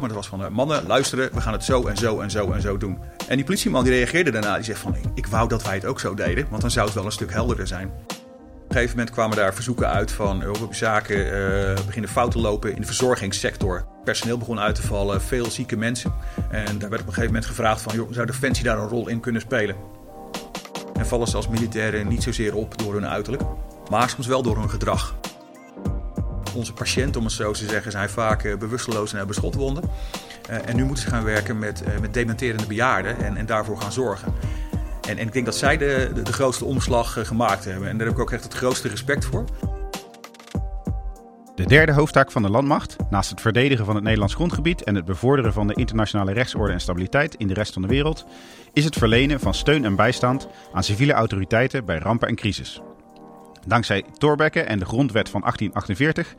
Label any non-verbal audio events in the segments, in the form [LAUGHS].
Maar dat was van, uh, mannen, luisteren, we gaan het zo en zo en zo en zo doen. En die politieman die reageerde daarna, die zegt van, ik wou dat wij het ook zo deden, want dan zou het wel een stuk helderder zijn. Op een gegeven moment kwamen daar verzoeken uit van, hebben zaken uh, beginnen fout te lopen in de verzorgingssector. Personeel begon uit te vallen, veel zieke mensen. En daar werd op een gegeven moment gevraagd van, joh, zou Defensie daar een rol in kunnen spelen? En vallen ze als militairen niet zozeer op door hun uiterlijk, maar soms wel door hun gedrag. Onze patiënten, om het zo te zeggen, zijn vaak uh, bewusteloos en hebben schotwonden. Uh, en nu moeten ze gaan werken met, uh, met dementerende bejaarden en, en daarvoor gaan zorgen. En, en ik denk dat zij de, de, de grootste omslag gemaakt hebben. En daar heb ik ook echt het grootste respect voor. De derde hoofdtaak van de landmacht, naast het verdedigen van het Nederlands grondgebied en het bevorderen van de internationale rechtsorde en stabiliteit in de rest van de wereld, is het verlenen van steun en bijstand aan civiele autoriteiten bij rampen en crisis. Dankzij Thorbecke en de grondwet van 1848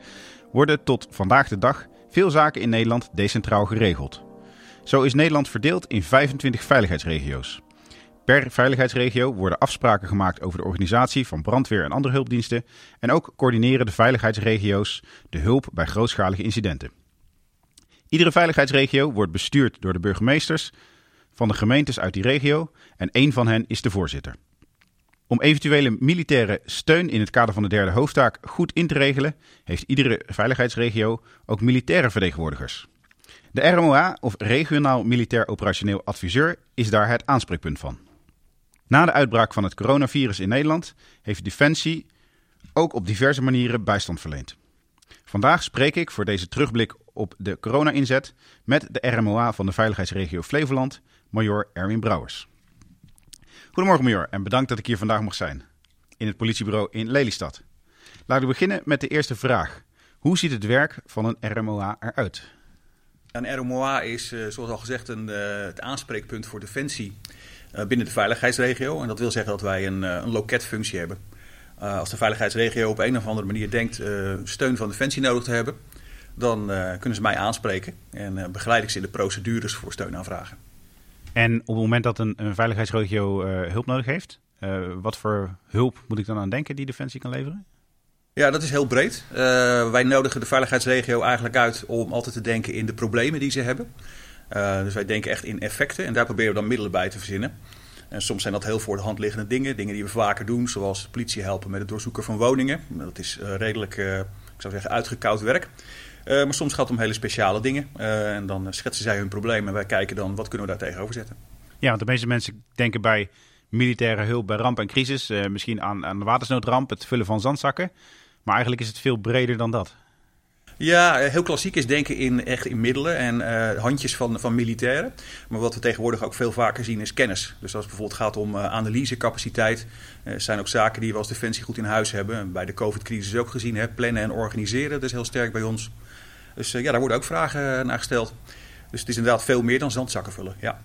worden tot vandaag de dag veel zaken in Nederland decentraal geregeld. Zo is Nederland verdeeld in 25 veiligheidsregio's. Per veiligheidsregio worden afspraken gemaakt over de organisatie van brandweer en andere hulpdiensten en ook coördineren de veiligheidsregio's de hulp bij grootschalige incidenten. Iedere veiligheidsregio wordt bestuurd door de burgemeesters van de gemeentes uit die regio en één van hen is de voorzitter. Om eventuele militaire steun in het kader van de derde hoofdtaak goed in te regelen, heeft iedere veiligheidsregio ook militaire vertegenwoordigers. De RMOA, of Regionaal Militair Operationeel Adviseur, is daar het aanspreekpunt van. Na de uitbraak van het coronavirus in Nederland heeft Defensie ook op diverse manieren bijstand verleend. Vandaag spreek ik voor deze terugblik op de corona-inzet met de RMOA van de Veiligheidsregio Flevoland, Major Erwin Brouwers. Goedemorgen, Major, en bedankt dat ik hier vandaag mag zijn. In het politiebureau in Lelystad. Laten we beginnen met de eerste vraag. Hoe ziet het werk van een RMOA eruit? Een RMOA is, eh, zoals al gezegd, een, uh, het aanspreekpunt voor defensie uh, binnen de veiligheidsregio. En dat wil zeggen dat wij een, een loketfunctie hebben. als de veiligheidsregio op een of andere manier denkt steun van defensie nodig te hebben, dan kunnen ze mij aanspreken en begeleid ik ze in de procedures voor steunaanvragen. En op het moment dat een, een veiligheidsregio uh, hulp nodig heeft, uh, wat voor hulp moet ik dan aan denken die Defensie kan leveren? Ja, dat is heel breed. Uh, wij nodigen de veiligheidsregio eigenlijk uit om altijd te denken in de problemen die ze hebben. dus wij denken echt in effecten en daar proberen we dan middelen bij te verzinnen. En soms zijn dat heel voor de hand liggende dingen, dingen die we vaker doen, zoals politie helpen met het doorzoeken van woningen. Dat is redelijk, ik zou zeggen, uitgekoud werk. Uh, maar soms gaat het om hele speciale dingen. Uh, en dan schetsen zij hun probleem en wij kijken dan wat kunnen we daar tegenover zetten. Ja, want de meeste mensen denken bij militaire hulp bij ramp en crisis. Uh, misschien aan, aan de watersnoodramp, het vullen van zandzakken. Maar eigenlijk is het veel breder dan dat. Ja, heel klassiek is denken in, echt in middelen en uh, handjes van, van militairen. Maar wat we tegenwoordig ook veel vaker zien is kennis. Dus als het bijvoorbeeld gaat om uh, analysecapaciteit, uh, zijn ook zaken die we als Defensie goed in huis hebben. Bij de COVID-crisis ook gezien, hè, plannen en organiseren, dat is heel sterk bij ons. Dus ja, daar worden ook vragen naar gesteld. Dus het is inderdaad veel meer dan zandzakken vullen, ja.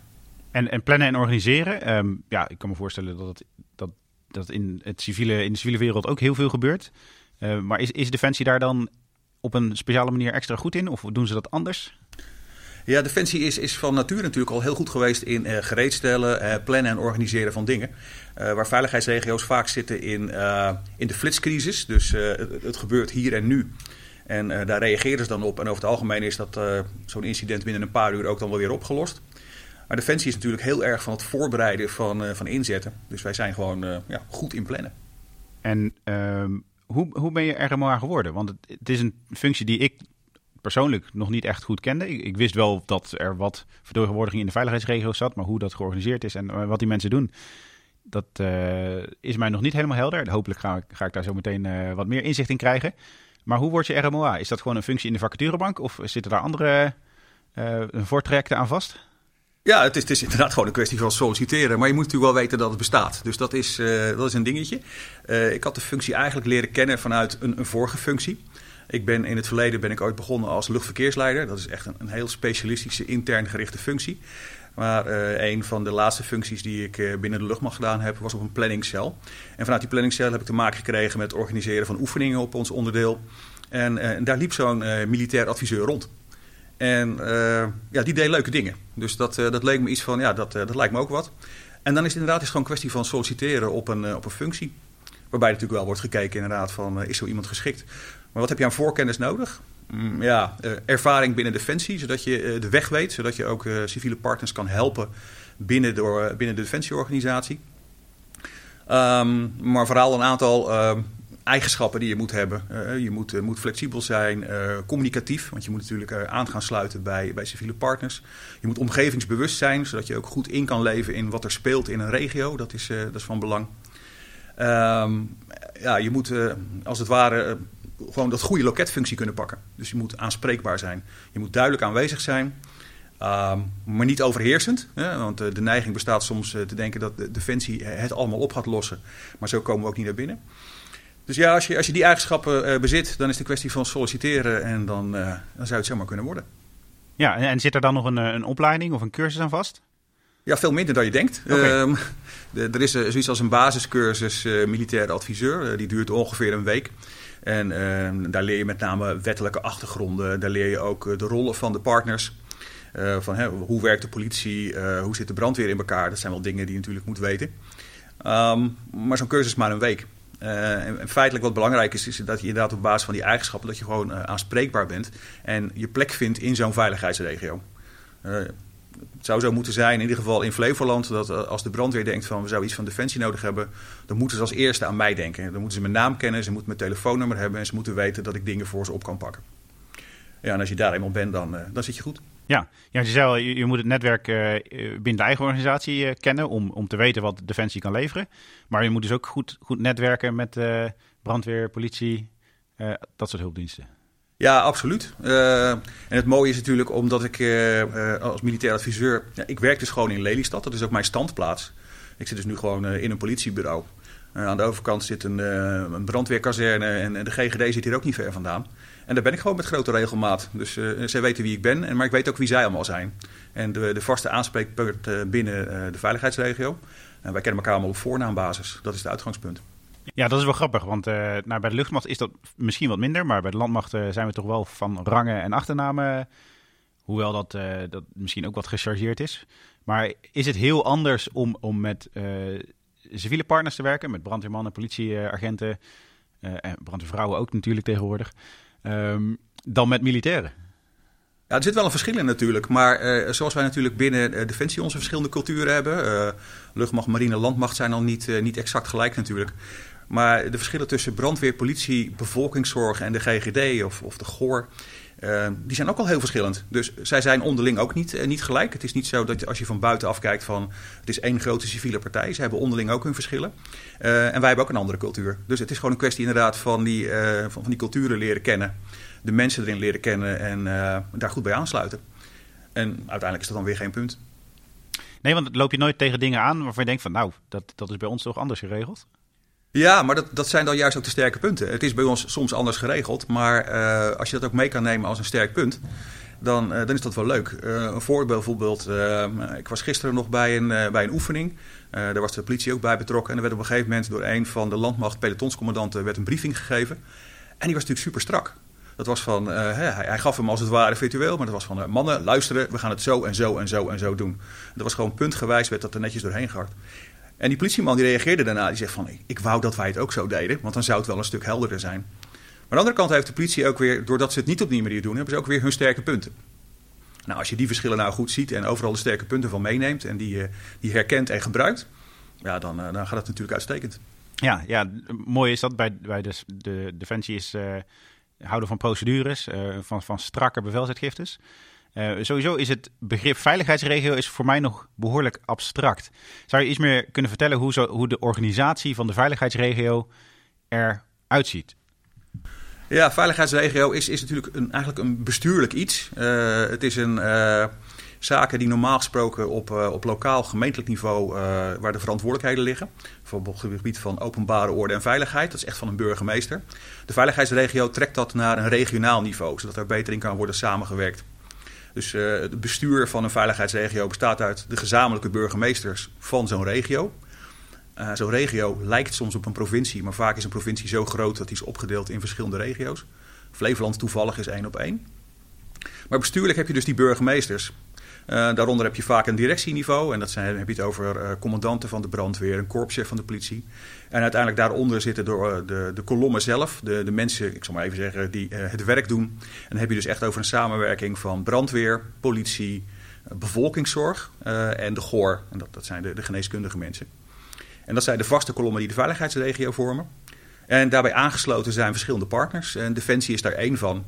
En, en plannen en organiseren, um, ja, ik kan me voorstellen dat, het, dat, dat in, het civiele, in de civiele wereld ook heel veel gebeurt. maar is, is Defensie daar dan op een speciale manier extra goed in? Of doen ze dat anders? Ja, Defensie is, is van nature natuurlijk al heel goed geweest in uh, gereedstellen, uh, plannen en organiseren van dingen. Uh, waar veiligheidsregio's vaak zitten in, in de flitscrisis. Dus het, het, gebeurt hier en nu. En daar reageren ze dan op. En over het algemeen is dat zo'n incident binnen een paar uur ook dan wel weer opgelost. Maar Defensie is natuurlijk heel erg van het voorbereiden van, van inzetten. Dus wij zijn gewoon ja, goed in plannen. En ehm, hoe, hoe ben je RMOA geworden? Want het, is een functie die ik persoonlijk nog niet echt goed kende. Ik, wist wel dat er wat vertegenwoordiging in de veiligheidsregio zat, maar hoe dat georganiseerd is en wat die mensen doen, dat is mij nog niet helemaal helder. Hopelijk ga, ga ik daar zo meteen wat meer inzicht in krijgen. Maar hoe word je RMOA? Is dat gewoon een functie in de vacaturebank of zitten daar andere uh, voortrajecten aan vast? Ja, het is, het is, inderdaad gewoon een kwestie van solliciteren. Maar je moet natuurlijk wel weten dat het bestaat. Dus dat is, uh, dat is een dingetje. Uh, ik had de functie eigenlijk leren kennen vanuit een, een, vorige functie. Ik ben in het verleden ben ik ooit begonnen als luchtverkeersleider. Dat is echt een, een heel specialistische intern gerichte functie. Maar uh, een van de laatste functies die ik binnen de luchtmacht gedaan heb, was op een planningscel. En vanuit die planningscel heb ik te maken gekregen met het organiseren van oefeningen op ons onderdeel. En, en daar liep zo'n militair adviseur rond. En ja, die deed leuke dingen. Dus dat, dat leek me iets van, ja, dat, dat lijkt me ook wat. En dan is het inderdaad is gewoon een kwestie van solliciteren op een, op een functie. Waarbij natuurlijk wel wordt gekeken inderdaad van, is zo iemand geschikt? Maar wat heb je aan voorkennis nodig? Mm, ja, ervaring binnen Defensie, zodat je de weg weet, zodat je ook civiele partners kan helpen binnen, door, binnen de Defensieorganisatie. Um, maar vooral een aantal ehm, eigenschappen die je moet hebben. Je moet, moet, flexibel zijn, communicatief, want je moet natuurlijk aan gaan sluiten bij, bij civiele partners. Je moet omgevingsbewust zijn, zodat je ook goed in kan leven in wat er speelt in een regio. Dat is, dat is van belang. Um, ja, je moet als het ware gewoon dat goede loketfunctie kunnen pakken. Dus je moet aanspreekbaar zijn. Je moet duidelijk aanwezig zijn. Um, maar niet overheersend. Hè? Want de neiging bestaat soms te denken dat de Defensie het allemaal op gaat lossen. Maar zo komen we ook niet naar binnen. Dus ja, als je, als je die eigenschappen uh, bezit, dan is het een kwestie van solliciteren en dan, uh, dan zou het zomaar kunnen worden. Ja, en, en, zit er dan nog een, een opleiding of een cursus aan vast? Ja, veel minder dan je denkt. Okay. Um, de, er is zoiets als een basiscursus militair adviseur. die duurt ongeveer een week. En ehm, daar leer je met name wettelijke achtergronden. Daar leer je ook de rollen van de partners. van hè, hoe werkt de politie, hoe zit de brandweer in elkaar. Dat zijn wel dingen die je natuurlijk moet weten. Um, maar zo'n cursus is maar een week. Uh, en, feitelijk wat belangrijk is, is dat je inderdaad op basis van die eigenschappen... dat je gewoon aanspreekbaar bent en je plek vindt in zo'n veiligheidsregio. Het zou zo moeten zijn, in ieder geval in Flevoland... dat als de brandweer denkt van we zouden iets van defensie nodig hebben... dan moeten ze als eerste aan mij denken. Dan moeten ze mijn naam kennen, ze moeten mijn telefoonnummer hebben... en ze moeten weten dat ik dingen voor ze op kan pakken. Ja, en als je daar eenmaal bent, dan, dan zit je goed. Ja, ja je, je, moet het netwerk uh, binnen de eigen organisatie kennen om, om te weten wat Defensie kan leveren. Maar je moet dus ook goed, goed netwerken met brandweer, politie, dat soort hulpdiensten. Ja, absoluut. en het mooie is natuurlijk omdat ik als militair adviseur... Ja, ik werk dus gewoon in Lelystad, dat is ook mijn standplaats. Ik zit dus nu gewoon in een politiebureau. aan de overkant zit een, een brandweerkazerne en, en de GGD zit hier ook niet ver vandaan. En daar ben ik gewoon met grote regelmaat. Dus zij weten wie ik ben, maar ik weet ook wie zij allemaal zijn. En de, de vaste aanspreekpunt binnen de veiligheidsregio. En wij kennen elkaar allemaal op voornaambasis. Dat is het uitgangspunt. Ja, dat is wel grappig, want nou, bij de luchtmacht is dat misschien wat minder. Maar bij de landmacht zijn we toch wel van rangen en achternamen. Hoewel dat, dat misschien ook wat gechargeerd is. Maar is het heel anders om, om met civiele partners te werken? Met brandweermannen, politieagenten en brandweervrouwen ook natuurlijk tegenwoordig. Um, dan met militairen. Ja, er zit wel een verschil in natuurlijk. Maar zoals wij natuurlijk binnen Defensie onze verschillende culturen hebben. Luchtmacht, marine, landmacht zijn al niet, niet exact gelijk natuurlijk. Maar de verschillen tussen brandweer, politie, bevolkingszorg en de GGD of, of de GOR... die zijn ook al heel verschillend. Dus zij zijn onderling ook niet, niet gelijk. Het is niet zo dat als je van buitenaf kijkt van... het is één grote civiele partij. Ze hebben onderling ook hun verschillen. en wij hebben ook een andere cultuur. Dus het is gewoon een kwestie inderdaad van die, van, van die culturen leren kennen de mensen erin leren kennen en daar goed bij aansluiten. En uiteindelijk is dat dan weer geen punt. Nee, want loop je nooit tegen dingen aan waarvan je denkt van nou, dat, dat is bij ons toch anders geregeld? Ja, maar dat, dat zijn dan juist ook de sterke punten. Het is bij ons soms anders geregeld, maar uh, als je dat ook mee kan nemen als een sterk punt, dan, uh, dan is dat wel leuk. Uh, een voorbeeld bijvoorbeeld, ik was gisteren nog bij een, bij een oefening. daar was de politie ook bij betrokken. En er werd op een gegeven moment door een van de landmacht pelotonscommandanten werd een briefing gegeven. En die was natuurlijk super strak. Dat was van, hij, hij, gaf hem als het ware virtueel, maar dat was van, mannen, luisteren, we gaan het zo en zo en zo en zo doen. Dat was gewoon puntgewijs, werd dat er netjes doorheen gehakt. En die politieman die reageerde daarna, die zegt van, ik wou dat wij het ook zo deden, want dan zou het wel een stuk helderder zijn. Maar aan de andere kant heeft de politie ook weer, doordat ze het niet op die manier doen, hebben ze ook weer hun sterke punten. Nou, als je die verschillen nou goed ziet en overal de sterke punten van meeneemt en die, uh, die herkent en gebruikt, ja, dan, dan gaat het natuurlijk uitstekend. Ja, ja, mooi is dat bij, bij de, de Defensie is houden van procedures, van, van strakke bevelsuitgiftes. Uh, sowieso is het begrip veiligheidsregio is voor mij nog behoorlijk abstract. Zou je iets meer kunnen vertellen hoe, zo, hoe de organisatie van de veiligheidsregio eruit ziet? Ja, veiligheidsregio is, is natuurlijk een, eigenlijk een bestuurlijk iets. Uh, het is een zaken die normaal gesproken op, op lokaal gemeentelijk niveau, waar de verantwoordelijkheden liggen. Bijvoorbeeld op het gebied van openbare orde en veiligheid. Dat is echt van een burgemeester. De veiligheidsregio trekt dat naar een regionaal niveau, zodat er beter in kan worden samengewerkt. Dus uh, het bestuur van een veiligheidsregio bestaat uit de gezamenlijke burgemeesters van zo'n regio. zo'n regio lijkt soms op een provincie, maar vaak is een provincie zo groot dat die is opgedeeld in verschillende regio's. Flevoland toevallig is één op één. Maar bestuurlijk heb je dus die burgemeesters. Daaronder heb je vaak een directieniveau. En dat zijn, heb je het over commandanten van de brandweer, een korpschef van de politie. En uiteindelijk daaronder zitten de, de, de kolommen zelf, de, de mensen, ik zal maar even zeggen, die het werk doen. En dan heb je dus echt over een samenwerking van brandweer, politie, bevolkingszorg en de GOR. En dat, dat zijn de, de geneeskundige mensen. En dat zijn de vaste kolommen die de veiligheidsregio vormen. En daarbij aangesloten zijn verschillende partners. En Defensie is daar één van.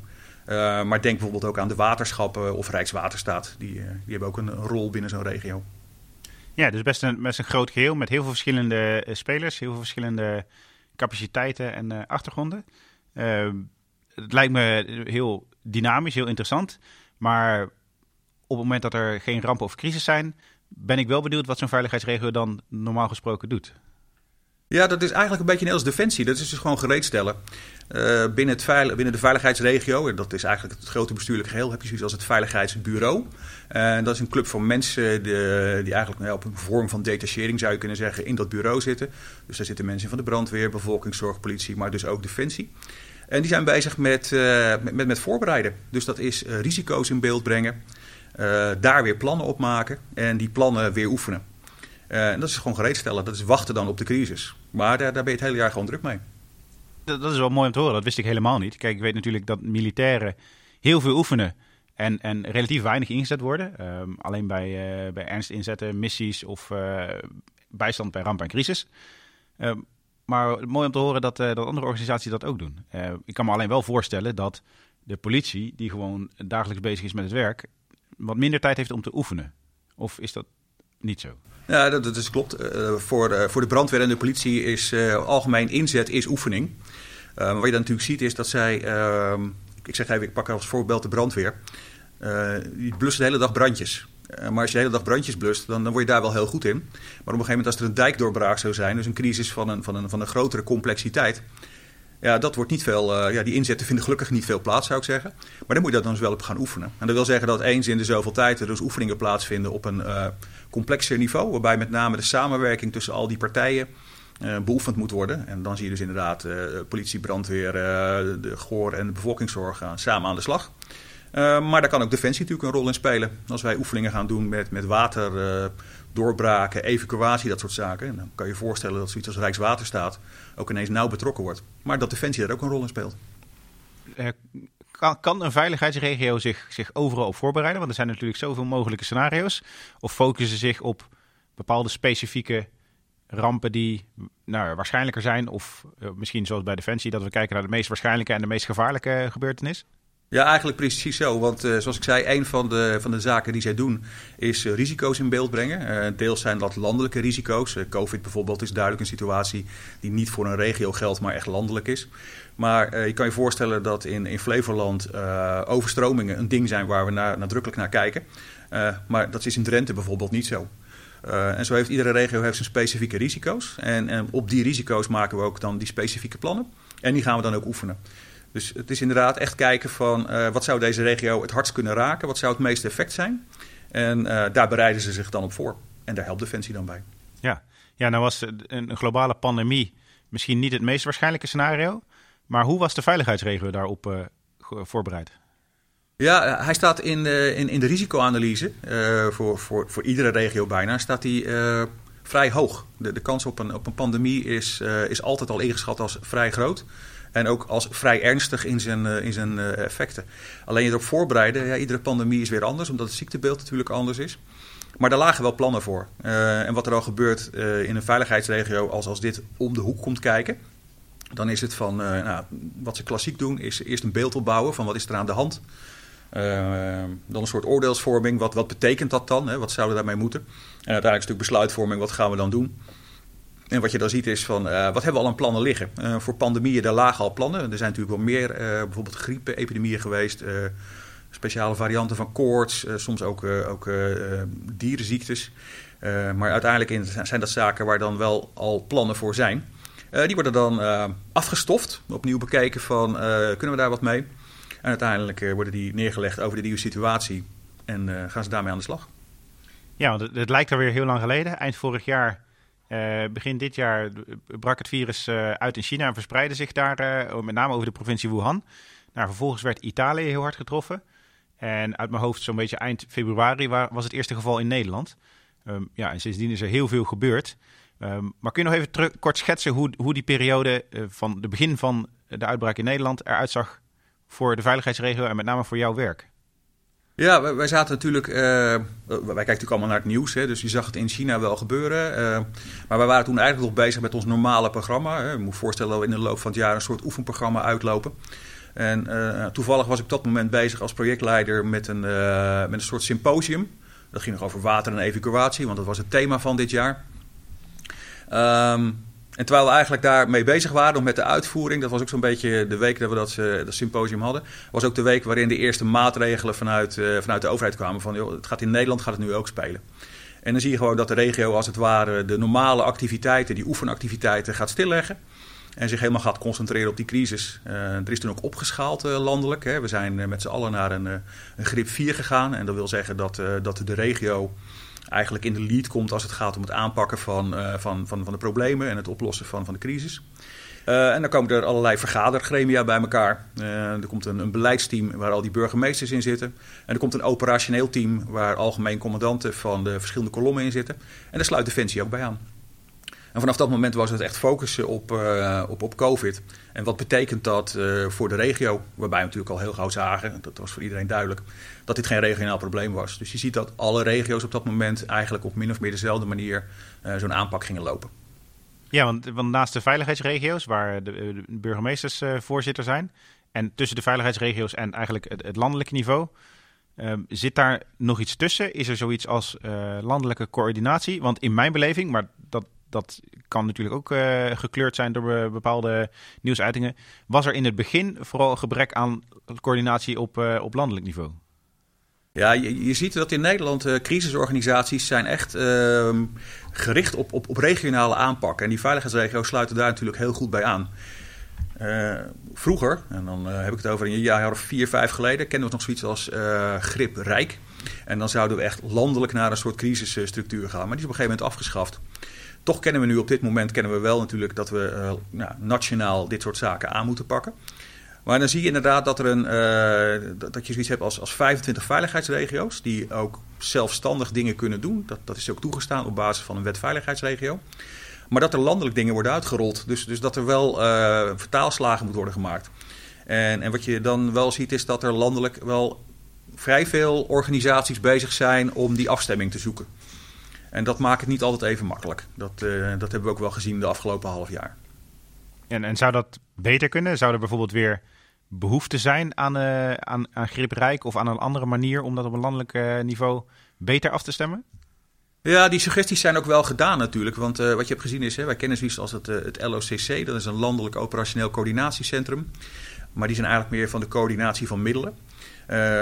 Uh, maar denk bijvoorbeeld ook aan de waterschappen of Rijkswaterstaat. Die, uh, die hebben ook een, rol binnen zo'n regio. Ja, dus best een, een groot geheel met heel veel verschillende uh, spelers, heel veel verschillende capaciteiten en achtergronden. het lijkt me heel dynamisch, heel interessant. Maar op het moment dat er geen rampen of crisis zijn, ben ik wel benieuwd wat zo'n veiligheidsregio dan normaal gesproken doet. Ja, dat is eigenlijk een beetje net als defensie. Dat is dus gewoon gereedstellen. Uh, binnen, het binnen de veiligheidsregio, dat is eigenlijk het grote bestuurlijk geheel, heb je zoiets als het Veiligheidsbureau. En dat is een club van mensen die, die eigenlijk nou, op een vorm van detachering, zou je kunnen zeggen, in dat bureau zitten. Dus daar zitten mensen van de brandweer, bevolkingszorg, politie, maar dus ook defensie. En die zijn bezig met, uh, met, met, voorbereiden. Dus dat is uh, risico's in beeld brengen, daar weer plannen op maken en die plannen weer oefenen. en dat is gewoon gereedstellen. Dat is wachten dan op de crisis. Maar daar, ben je het hele jaar gewoon druk mee. Dat, is wel mooi om te horen. Dat wist ik helemaal niet. Kijk, ik weet natuurlijk dat militairen heel veel oefenen en, en relatief weinig ingezet worden. Um, alleen bij, uh, bij ernst inzetten, missies of uh, bijstand bij ramp en crisis. Um, maar mooi om te horen dat, uh, dat andere organisaties dat ook doen. ik kan me alleen wel voorstellen dat de politie, die gewoon dagelijks bezig is met het werk, wat minder tijd heeft om te oefenen. Of is dat niet zo? Ja, dat, dat is klopt. Uh, voor, uh, voor de brandweer en de politie is uh, algemeen inzet is oefening. wat je dan natuurlijk ziet is dat zij, ehm, ik zeg even, ik pak als voorbeeld de brandweer. die blussen de hele dag brandjes. maar als je de hele dag brandjes blust, dan, dan word je daar wel heel goed in. Maar op een gegeven moment als er een dijkdoorbraak zou zijn, dus een crisis van een, van een, van een grotere complexiteit... Ja, dat wordt niet veel, uh, ja, die inzetten vinden gelukkig niet veel plaats, zou ik zeggen. Maar dan moet je dat dan dus wel op gaan oefenen. En dat wil zeggen dat eens in de zoveel tijd er dus oefeningen plaatsvinden op een uh, complexer niveau. Waarbij met name de samenwerking tussen al die partijen uh, beoefend moet worden. En dan zie je dus inderdaad politie, brandweer, de GOR en de bevolkingszorg gaan samen aan de slag. maar daar kan ook Defensie natuurlijk een rol in spelen. Als wij oefeningen gaan doen met, met water doorbraken, evacuatie, dat soort zaken. En dan kan je voorstellen dat zoiets als Rijkswaterstaat ook ineens nauw betrokken wordt. Maar dat Defensie daar ook een rol in speelt. Uh, kan, kan, een veiligheidsregio zich, zich overal op voorbereiden? Want er zijn natuurlijk zoveel mogelijke scenario's. Of focussen ze zich op bepaalde specifieke rampen die nou, waarschijnlijker zijn? Of uh, misschien zoals bij Defensie, dat we kijken naar de meest waarschijnlijke en de meest gevaarlijke gebeurtenis? Ja, eigenlijk precies zo. Want uh, zoals ik zei, een van de, van de zaken die zij doen is uh, risico's in beeld brengen. Uh, deels zijn dat landelijke risico's. Covid bijvoorbeeld is duidelijk een situatie die niet voor een regio geldt, maar echt landelijk is. Maar je kan je voorstellen dat in, in Flevoland overstromingen een ding zijn waar we nadrukkelijk naar kijken. maar dat is in Drenthe bijvoorbeeld niet zo. en zo heeft iedere regio heeft zijn specifieke risico's. En, en op die risico's maken we ook dan die specifieke plannen. En die gaan we dan ook oefenen. Dus het is inderdaad echt kijken van uh, wat zou deze regio het hardst kunnen raken? Wat zou het meeste effect zijn? En uh, daar bereiden ze zich dan op voor. En daar helpt Defensie dan bij. Ja, ja nou was een globale pandemie misschien niet het meest waarschijnlijke scenario. Maar hoe was de veiligheidsregio daarop uh, voorbereid? Ja, hij staat in, in, in de risicoanalyse voor, voor, voor iedere regio bijna, staat hij vrij hoog. De, de kans op een, op een pandemie is, is altijd al ingeschat als vrij groot. En ook als vrij ernstig in zijn, uh, in zijn uh, effecten. Alleen je erop voorbereiden, ja, iedere pandemie is weer anders, omdat het ziektebeeld natuurlijk anders is. Maar daar lagen wel plannen voor. Uh, en wat er al gebeurt in een veiligheidsregio, als, als dit om de hoek komt kijken, dan is het van, nou, wat ze klassiek doen, is eerst een beeld opbouwen van wat is er aan de hand. dan een soort oordeelsvorming, wat, wat betekent dat dan? Hè? Wat zouden daarmee moeten? En uiteindelijk stuk besluitvorming, wat gaan we dan doen? En wat je dan ziet is van, uh, wat hebben we al aan plannen liggen? Uh, voor pandemieën, daar lagen al plannen. Er zijn natuurlijk wel meer, uh, bijvoorbeeld griepenepidemieën geweest. speciale varianten van koorts, soms ook, ook dierenziektes. maar uiteindelijk zijn dat zaken waar dan wel al plannen voor zijn. die worden dan afgestoft, opnieuw bekeken van, kunnen we daar wat mee? En uiteindelijk worden die neergelegd over de nieuwe situatie. En gaan ze daarmee aan de slag. Ja, het, het lijkt alweer heel lang geleden. Eind vorig jaar uh, begin dit jaar brak het virus uh, uit in China en verspreidde zich daar, uh, met name over de provincie Wuhan. Nou, vervolgens werd Italië heel hard getroffen. En uit mijn hoofd zo'n beetje eind februari was het eerste geval in Nederland. Ehm, ja, en sindsdien is er heel veel gebeurd. Ehm, maar kun je nog even kort schetsen hoe, hoe die periode van het begin van de uitbraak in Nederland eruit zag voor de veiligheidsregio en met name voor jouw werk? Ja, wij, zaten natuurlijk. Uh, wij kijken natuurlijk allemaal naar het nieuws, hè, dus je zag het in China wel gebeuren. Uh, maar wij waren toen eigenlijk nog bezig met ons normale programma. Hè. Je moet voorstellen dat we in de loop van het jaar een soort oefenprogramma uitlopen. En uh, toevallig was ik op dat moment bezig als projectleider met een, met een soort symposium. Dat ging nog over water en evacuatie, want dat was het thema van dit jaar. Um, en terwijl we eigenlijk daarmee bezig waren met de uitvoering, dat was ook zo'n beetje de week dat we dat, uh, dat, symposium hadden, was ook de week waarin de eerste maatregelen vanuit, uh, vanuit de overheid kwamen. Van joh, het gaat in Nederland gaat het nu ook spelen. En dan zie je gewoon dat de regio als het ware de normale activiteiten, die oefenactiviteiten, gaat stilleggen. En zich helemaal gaat concentreren op die crisis. Uh, er is toen ook opgeschaald landelijk. Hè. We zijn met z'n allen naar een, een grip 4 gegaan. En dat wil zeggen dat, dat de regio eigenlijk in de lead komt als het gaat om het aanpakken van, uh, van, van, van de problemen en het oplossen van, van de crisis. Uh, en dan komen er allerlei vergadergremia bij elkaar. Uh, er komt een, een, beleidsteam waar al die burgemeesters in zitten. En er komt een operationeel team waar algemeen commandanten van de verschillende kolommen in zitten. En daar sluit Defensie ook bij aan. En vanaf dat moment was het echt focussen op, uh, op, op COVID. En wat betekent dat uh, voor de regio? Waarbij we natuurlijk al heel gauw zagen, dat was voor iedereen duidelijk, dat dit geen regionaal probleem was. Dus je ziet dat alle regio's op dat moment eigenlijk op min of meer dezelfde manier uh, zo'n aanpak gingen lopen. Ja, want, want, naast de veiligheidsregio's, waar de, de burgemeesters voorzitter zijn, en tussen de veiligheidsregio's en eigenlijk het, landelijke niveau, Um, zit daar nog iets tussen? Is er zoiets als landelijke coördinatie? Want in mijn beleving, maar dat dat kan natuurlijk ook uh, gekleurd zijn door bepaalde nieuwsuitingen. Was er in het begin vooral gebrek aan coördinatie op, uh, op landelijk niveau? Ja, je, ziet dat in Nederland crisisorganisaties zijn echt uh, gericht op, op, op regionale aanpak. En die veiligheidsregio's sluiten daar natuurlijk heel goed bij aan. Vroeger, en dan heb ik het over een jaar of vier, vijf geleden, kenden we nog zoiets als grip Rijk. En dan zouden we echt landelijk naar een soort crisisstructuur gaan. Maar die is op een gegeven moment afgeschaft. Toch kennen we nu op dit moment kennen we wel natuurlijk dat we nou, nationaal dit soort zaken aan moeten pakken. Maar dan zie je inderdaad dat, er een, uh, dat je zoiets hebt als, als 25 veiligheidsregio's die ook zelfstandig dingen kunnen doen. Dat, dat is ook toegestaan op basis van een wet veiligheidsregio. Maar dat er landelijk dingen worden uitgerold. Dus, dus dat er wel uh, vertaalslagen moet worden gemaakt. En, en wat je dan wel ziet is dat er landelijk wel vrij veel organisaties bezig zijn om die afstemming te zoeken. En dat maakt het niet altijd even makkelijk. Dat, uh, dat hebben we ook wel gezien de afgelopen half jaar. En, en zou dat beter kunnen? Zou er bijvoorbeeld weer behoefte zijn aan, uh, aan, aan griprijk of aan een andere manier om dat op een landelijk uh, niveau beter af te stemmen? Ja, die suggesties zijn ook wel gedaan natuurlijk. Want uh, wat je hebt gezien is, hè, wij kennen zoiets als het, het LOCC. Dat is een landelijk operationeel coördinatiecentrum. Maar die zijn eigenlijk meer van de coördinatie van middelen.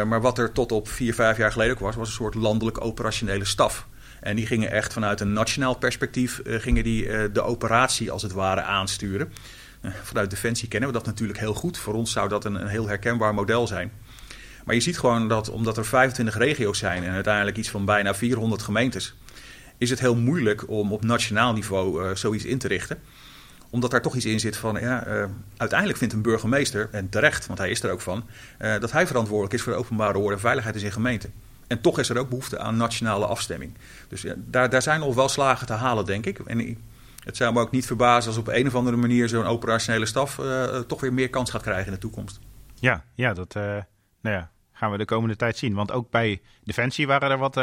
maar wat er tot op vier, vijf jaar geleden ook was, was een soort landelijk operationele staf. En die gingen echt vanuit een nationaal perspectief uh, gingen die, uh, de operatie als het ware aansturen. Uh, vanuit Defensie kennen we dat natuurlijk heel goed. Voor ons zou dat een, een, heel herkenbaar model zijn. Maar je ziet gewoon dat omdat er 25 regio's zijn en uiteindelijk iets van bijna 400 gemeentes, is het heel moeilijk om op nationaal niveau zoiets in te richten omdat daar toch iets in zit van, ja, uh, uiteindelijk vindt een burgemeester, en terecht, want hij is er ook van, uh, dat hij verantwoordelijk is voor de openbare orde en veiligheid in zijn gemeente. En toch is er ook behoefte aan nationale afstemming. Dus daar, daar zijn nog wel slagen te halen, denk ik. En het zou me ook niet verbazen als op een of andere manier zo'n operationele staf uh, toch weer meer kans gaat krijgen in de toekomst. Ja, ja dat uh, nou ja, gaan we de komende tijd zien. Want ook bij Defensie waren er wat,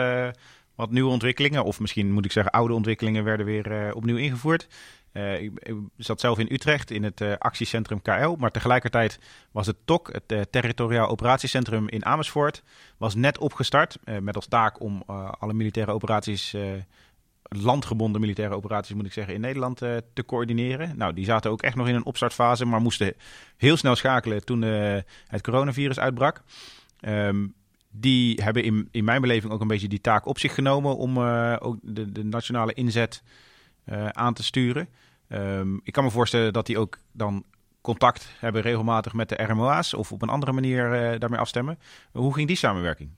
wat nieuwe ontwikkelingen. Of misschien moet ik zeggen, oude ontwikkelingen werden weer opnieuw ingevoerd. Uh, ik, zat zelf in Utrecht in het uh, actiecentrum KL, maar tegelijkertijd was het TOC, het uh, Territoriaal Operatiecentrum in Amersfoort, was net opgestart met als taak om alle militaire operaties, landgebonden militaire operaties moet ik zeggen, in Nederland te coördineren. Nou, die zaten ook echt nog in een opstartfase, maar moesten heel snel schakelen toen het coronavirus uitbrak. Um, die hebben in, in mijn beleving ook een beetje die taak op zich genomen om ook de, de nationale inzet aan te sturen. Um, ik kan me voorstellen dat die ook dan contact hebben regelmatig met de RMOA's of op een andere manier uh, daarmee afstemmen. Hoe ging die samenwerking?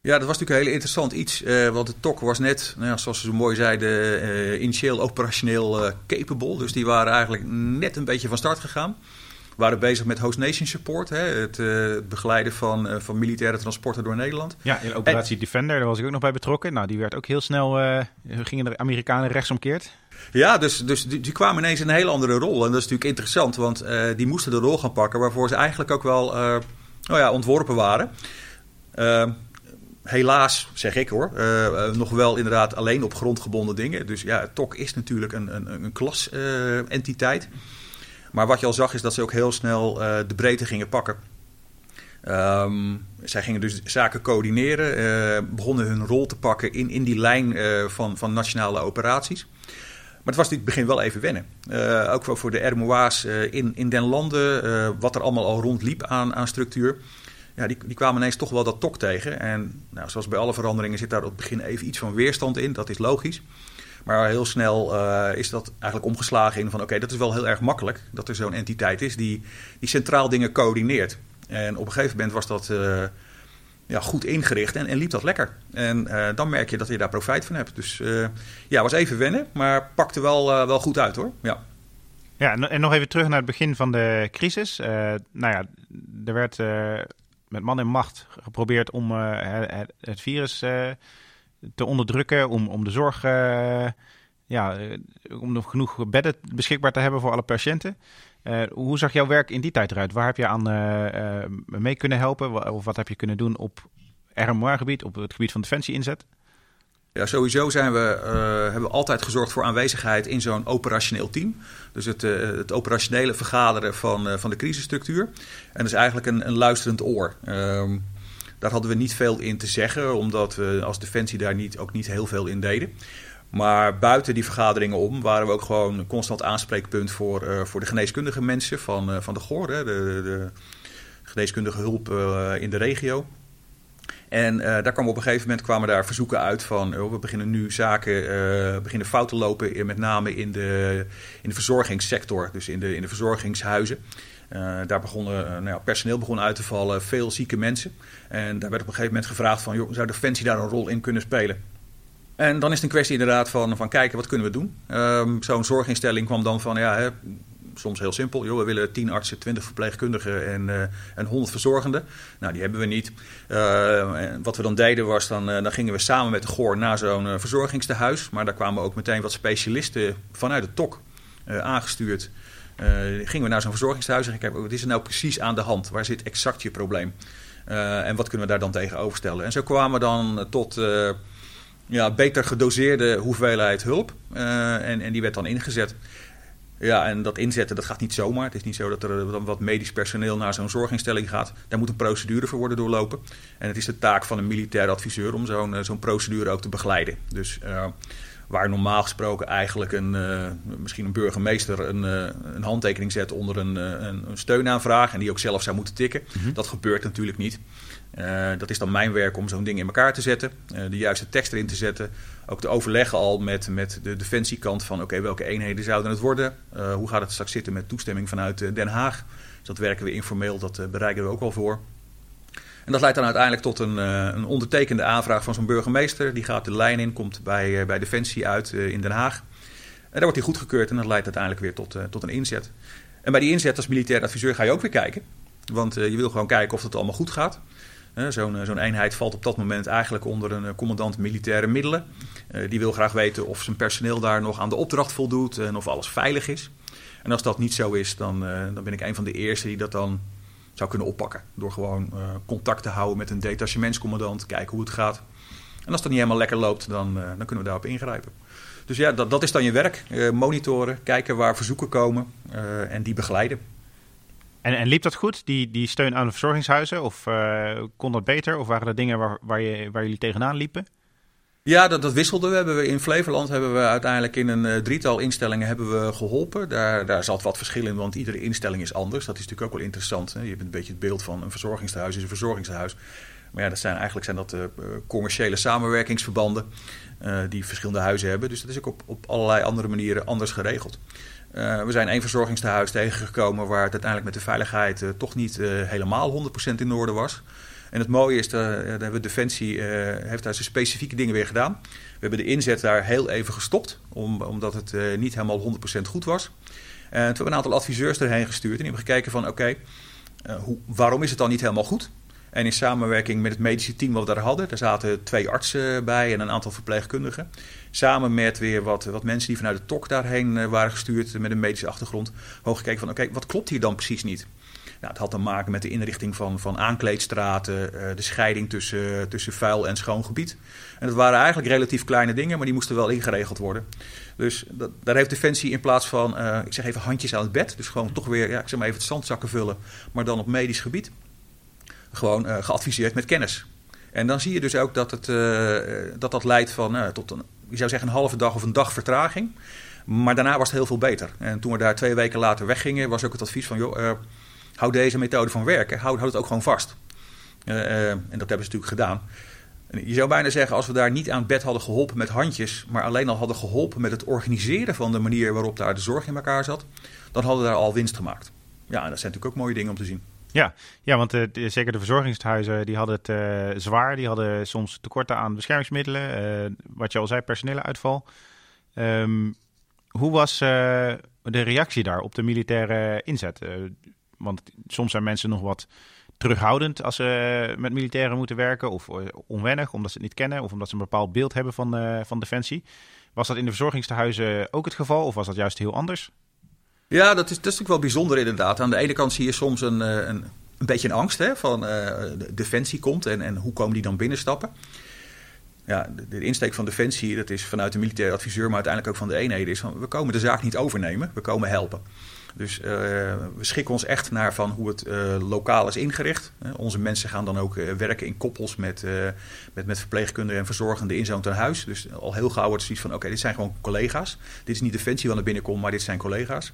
Ja, dat was natuurlijk een heel interessant iets. Uh, want de TOC was net, nou ja, zoals ze zo mooi zeiden, uh, initieel operationeel capable. Dus die waren eigenlijk net een beetje van start gegaan. Waren bezig met Host Nation Support, hè, het, het begeleiden van, van militaire transporten door Nederland. Ja, in operatie Defender, daar was ik ook nog bij betrokken. Nou, die werd ook heel snel, gingen de Amerikanen rechtsomkeerd. Ja, dus, dus die, die, kwamen ineens in een hele andere rol. En dat is natuurlijk interessant, want die moesten de rol gaan pakken waarvoor ze eigenlijk ook wel nou ja, ontworpen waren helaas, zeg ik hoor, uh, nog wel inderdaad alleen op grondgebonden dingen. Dus ja, TOC is natuurlijk een, een, een klasentiteit. Uh, maar wat je al zag is dat ze ook heel snel uh, de breedte gingen pakken. Um, zij gingen dus zaken coördineren, begonnen hun rol te pakken in, in die lijn van, van nationale operaties. Maar het was in het begin wel even wennen. ook voor de RMOA's in, in den landen, wat er allemaal al rondliep aan, aan structuur ja, die, die kwamen ineens toch wel dat tok tegen. En nou, zoals bij alle veranderingen zit daar op het begin even iets van weerstand in. Dat is logisch. Maar heel snel uh, is dat eigenlijk omgeslagen in van oké, dat is wel heel erg makkelijk. Dat er zo'n entiteit is die, die centraal dingen coördineert. En op een gegeven moment was dat uh, ja, goed ingericht en, en liep dat lekker. En uh, dan merk je dat je daar profijt van hebt. Dus ja, was even wennen, maar pakte wel, wel goed uit hoor. Ja. Ja, en nog even terug naar het begin van de crisis. nou ja, er werd met man en macht geprobeerd om het, virus te onderdrukken, om, om de zorg, uh, ja, om nog genoeg bedden beschikbaar te hebben voor alle patiënten. hoe zag jouw werk in die tijd eruit? Waar heb je aan mee kunnen helpen? Of wat heb je kunnen doen op RMR-gebied, op het gebied van defensie-inzet? Ja, sowieso zijn we, uh, hebben we altijd gezorgd voor aanwezigheid in zo'n operationeel team. Dus het, uh, het operationele vergaderen van, uh, van de crisisstructuur. En dat is eigenlijk een, een luisterend oor. Ehm, daar hadden we niet veel in te zeggen, omdat we als Defensie daar niet, ook niet heel veel in deden. Maar buiten die vergaderingen om waren we ook gewoon een constant aanspreekpunt voor, voor de geneeskundige mensen van, van de GOR, de, de geneeskundige hulp in de regio. En daar kwam op een gegeven moment kwamen daar verzoeken uit van oh, we beginnen nu zaken, beginnen fouten lopen, met name in de, in de verzorgingssector, dus in de, in de verzorgingshuizen. Uh, daar begonnen, nou ja, personeel begon uit te vallen, veel zieke mensen. En daar werd op een gegeven moment gevraagd van, joh, zou Defensie daar een rol in kunnen spelen? En dan is het een kwestie inderdaad van, van kijken, wat kunnen we doen? Um, Zo'n zorginstelling kwam dan van, ja, hè, soms heel simpel. Joh, we willen 10 artsen, 20 verpleegkundigen en, uh, en 100 verzorgenden. Nou, die hebben we niet. Uh, wat we dan deden was, dan, dan gingen we samen met de GOR naar zo'n verzorgingstehuis. Maar daar kwamen ook meteen wat specialisten vanuit de TOK aangestuurd. Gingen we naar zo'n verzorgingstehuis en kijken, wat is er nou precies aan de hand? Waar zit exact je probleem? en wat kunnen we daar dan tegenover stellen? En zo kwamen we dan tot ja, beter gedoseerde hoeveelheid hulp. en, en die werd dan ingezet. Ja, en dat inzetten, dat gaat niet zomaar. Het is niet zo dat er dan wat medisch personeel naar zo'n zorginstelling gaat. Daar moet een procedure voor worden doorlopen. En het is de taak van een militair adviseur om zo'n eh, procedure ook te begeleiden. Dus waar normaal gesproken eigenlijk een, uh, misschien een burgemeester een, uh, een handtekening zet onder een, een, een, steunaanvraag... en die ook zelf zou moeten tikken. Mm -hmm. Dat gebeurt natuurlijk niet. Dat is dan mijn werk om zo'n ding in elkaar te zetten, de juiste tekst erin te zetten. Ook te overleggen al met, met de defensiekant van oké, okay, welke eenheden zouden het worden? Hoe gaat het straks zitten met toestemming vanuit Den Haag? Dus dat werken we informeel, dat bereiken we ook al voor. En dat leidt dan uiteindelijk tot een, een ondertekende aanvraag van zo'n burgemeester. Die gaat de lijn in, komt bij, bij Defensie uit in Den Haag. En daar wordt hij goedgekeurd en dat leidt uiteindelijk weer tot, tot een inzet. En bij die inzet als militair adviseur ga je ook weer kijken. Want je wil gewoon kijken of het allemaal goed gaat. Zo'n zo'n eenheid valt op dat moment eigenlijk onder een commandant militaire middelen. Die wil graag weten of zijn personeel daar nog aan de opdracht voldoet en of alles veilig is. En als dat niet zo is, dan, dan ben ik een van de eerste die dat dan zou kunnen oppakken. Door gewoon uh, contact te houden met een detachementscommandant, kijken hoe het gaat. En als dat niet helemaal lekker loopt, dan, dan kunnen we daarop ingrijpen. Dus ja, dat, dat is dan je werk. monitoren, kijken waar verzoeken komen en die begeleiden. En, en liep dat goed, die, die steun aan de verzorgingshuizen? Of kon dat beter? Of waren er dingen waar, waar, je, waar jullie tegenaan liepen? Ja, dat, dat wisselde. We hebben in Flevoland hebben we uiteindelijk in een uh, drietal instellingen hebben we geholpen. Daar, daar zat wat verschil in, want iedere instelling is anders. Dat is natuurlijk ook wel interessant. Hè? Je hebt een beetje het beeld van een verzorgingshuis is een verzorgingshuis. Maar ja, dat zijn, eigenlijk zijn dat uh, commerciële samenwerkingsverbanden die verschillende huizen hebben. Dus dat is ook op, op allerlei andere manieren anders geregeld. We zijn één verzorgingstehuis tegengekomen waar het uiteindelijk met de veiligheid toch niet helemaal 100% in orde was. En het mooie is, dat hebben Defensie heeft daar zijn specifieke dingen weer gedaan. We hebben de inzet daar heel even gestopt, om, omdat het niet helemaal 100% goed was. toen hebben we een aantal adviseurs erheen gestuurd. En die hebben gekeken van oké, waarom is het dan niet helemaal goed? En in samenwerking met het medische team wat we daar hadden, daar zaten twee artsen bij en een aantal verpleegkundigen. Samen met weer wat, wat mensen die vanuit de TOK daarheen waren gestuurd met een medische achtergrond. Hoog gekeken van oké, wat klopt hier dan precies niet? Nou, het had te maken met de inrichting van, van aankleedstraten, uh, de scheiding tussen, tussen vuil en schoon gebied. En dat waren eigenlijk relatief kleine dingen, maar die moesten wel ingeregeld worden. Dus daar heeft Defensie in plaats van, uh, ik zeg even handjes aan het bed, dus gewoon toch weer, ja, ik zeg maar even het zandzakken vullen, maar dan op medisch gebied, gewoon uh, geadviseerd met kennis. En dan zie je dus ook dat het, dat, dat leidt van, tot een, je zou zeggen een halve dag of een dag vertraging. Maar daarna was het heel veel beter. En toen we daar twee weken later weggingen, was ook het advies van, joh, hou deze methode van werken, houd, houd het ook gewoon vast. Uh, uh, en dat hebben ze natuurlijk gedaan. Je zou bijna zeggen, als we daar niet aan bed hadden geholpen met handjes, maar alleen al hadden geholpen met het organiseren van de manier waarop daar de zorg in elkaar zat, dan hadden we daar al winst gemaakt. Ja, en dat zijn natuurlijk ook mooie dingen om te zien. Ja, ja want uh, zeker de verzorgingshuizen die hadden het zwaar. Die hadden soms tekorten aan beschermingsmiddelen. Wat je al zei, personele uitval. Um, hoe was de reactie daar op de militaire inzet? Want soms zijn mensen nog wat terughoudend als ze met militairen moeten werken. Of eh, onwennig, omdat ze het niet kennen. Of omdat ze een bepaald beeld hebben van, uh, van Defensie. Was dat in de verzorgingstehuizen ook het geval? Of was dat juist heel anders? Ja, dat is, dat is natuurlijk wel bijzonder inderdaad. Aan de ene kant zie je soms een, eh, een, een beetje een angst hè, van uh, Defensie komt. En, en hoe komen die dan binnenstappen? Ja, de, insteek van Defensie, dat is vanuit de militaire adviseur, maar uiteindelijk ook van de eenheden, is van we komen de zaak niet overnemen, we komen helpen. Dus uh, we schikken ons echt naar van hoe het uh, lokaal is ingericht. Uh, onze mensen gaan dan ook werken in koppels met, met, met verpleegkundigen en verzorgenden in zo'n tehuis. Dus al heel gauw wordt het zoiets van: oké, dit zijn gewoon collega's. Dit is niet Defensie wat er binnenkomt, maar dit zijn collega's.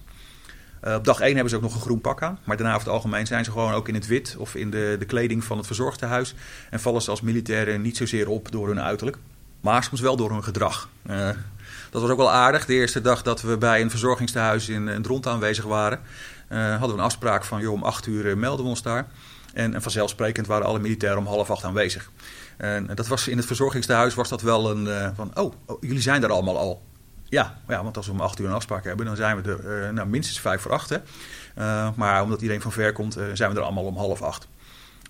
Op dag 1 hebben ze ook nog een groen pak aan. Maar daarna over het algemeen zijn ze gewoon ook in het wit of in de, de kleding van het verzorgtehuis. En vallen ze als militairen niet zozeer op door hun uiterlijk, maar soms wel door hun gedrag. Dat was ook wel aardig. De eerste dag dat we bij een verzorgingstehuis in, in aanwezig waren, uh, hadden we een afspraak van joh, om acht uur melden we ons daar. En, en, vanzelfsprekend waren alle militairen om half acht aanwezig. En dat was in het verzorgingstehuis was dat wel een van oh, oh, jullie zijn er allemaal al. Ja, ja, want als we om acht uur een afspraak hebben, dan zijn we er nou, minstens vijf voor acht. Hè. maar omdat iedereen van ver komt, zijn we er allemaal om half acht.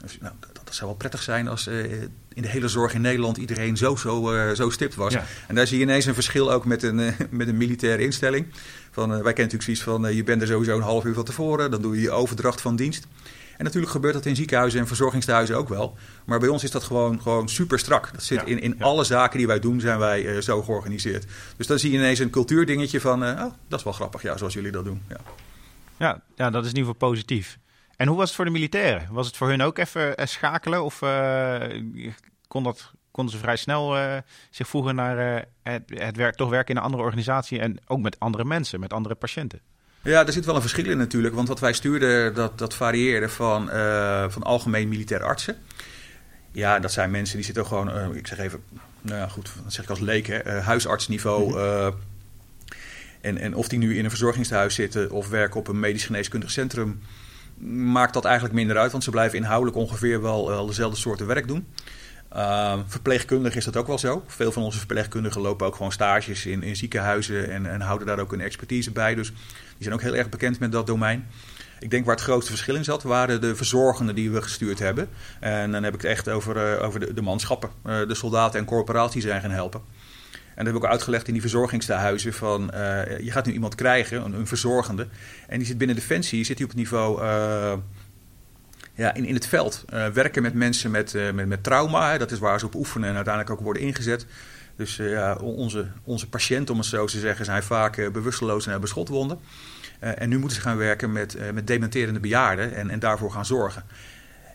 Dus, nou, dat, dat, zou wel prettig zijn als uh, in de hele zorg in Nederland iedereen zo, zo, uh, zo stipt was. Ja. En daar zie je ineens een verschil ook met een, uh, [LAUGHS] met een militaire instelling. Van, wij kennen natuurlijk zoiets van, je bent er sowieso een half uur van tevoren. Dan doe je je overdracht van dienst. En natuurlijk gebeurt dat in ziekenhuizen en verzorgingstehuizen ook wel. Maar bij ons is dat gewoon, gewoon super strak. Dat zit ja, in, in ja. alle zaken die wij doen, zijn wij uh, zo georganiseerd. Dus dan zie je ineens een cultuurdingetje van, uh, oh, dat is wel grappig, ja, zoals jullie dat doen. Ja. Ja, ja, dat is in ieder geval positief. En hoe was het voor de militairen? Was het voor hun ook even uh, schakelen? Of uh, kon dat, konden ze vrij snel uh, zich voegen naar het, het werk, toch werken in een andere organisatie en ook met andere mensen, met andere patiënten? Ja, er zit wel een verschil in natuurlijk. Want wat wij stuurden, dat, dat varieerde van, van algemeen militaire artsen. Ja, dat zijn mensen die zitten gewoon, ik zeg even, nou ja, goed, dat zeg ik als leek, hè, huisartsniveau. -hmm. en, en of die nu in een verzorgingstehuis zitten of werken op een medisch geneeskundig centrum maakt dat eigenlijk minder uit, want ze blijven inhoudelijk ongeveer wel, dezelfde soorten werk doen. Uh, verpleegkundig is dat ook wel zo. Veel van onze verpleegkundigen lopen ook gewoon stages in, in ziekenhuizen en, en, houden daar ook een expertise bij. Dus zijn ook heel erg bekend met dat domein. Ik denk waar het grootste verschil in zat, waren de verzorgenden die we gestuurd hebben. En dan heb ik het echt over, uh, over de, de, manschappen, uh, de soldaten en corporaties zijn gaan helpen. En dat heb ik ook uitgelegd in die verzorgingstehuizen. Van, uh, je gaat nu iemand krijgen, een, verzorgende. En die zit binnen Defensie, zit hij op het niveau... Ja, in, in het veld. Werken met mensen met, met, trauma. Dat is waar ze op oefenen en uiteindelijk ook worden ingezet. Dus ja, onze, onze patiënten, om het zo te zeggen, zijn vaak bewusteloos en hebben schotwonden. En nu moeten ze gaan werken met, met dementerende bejaarden en, en daarvoor gaan zorgen.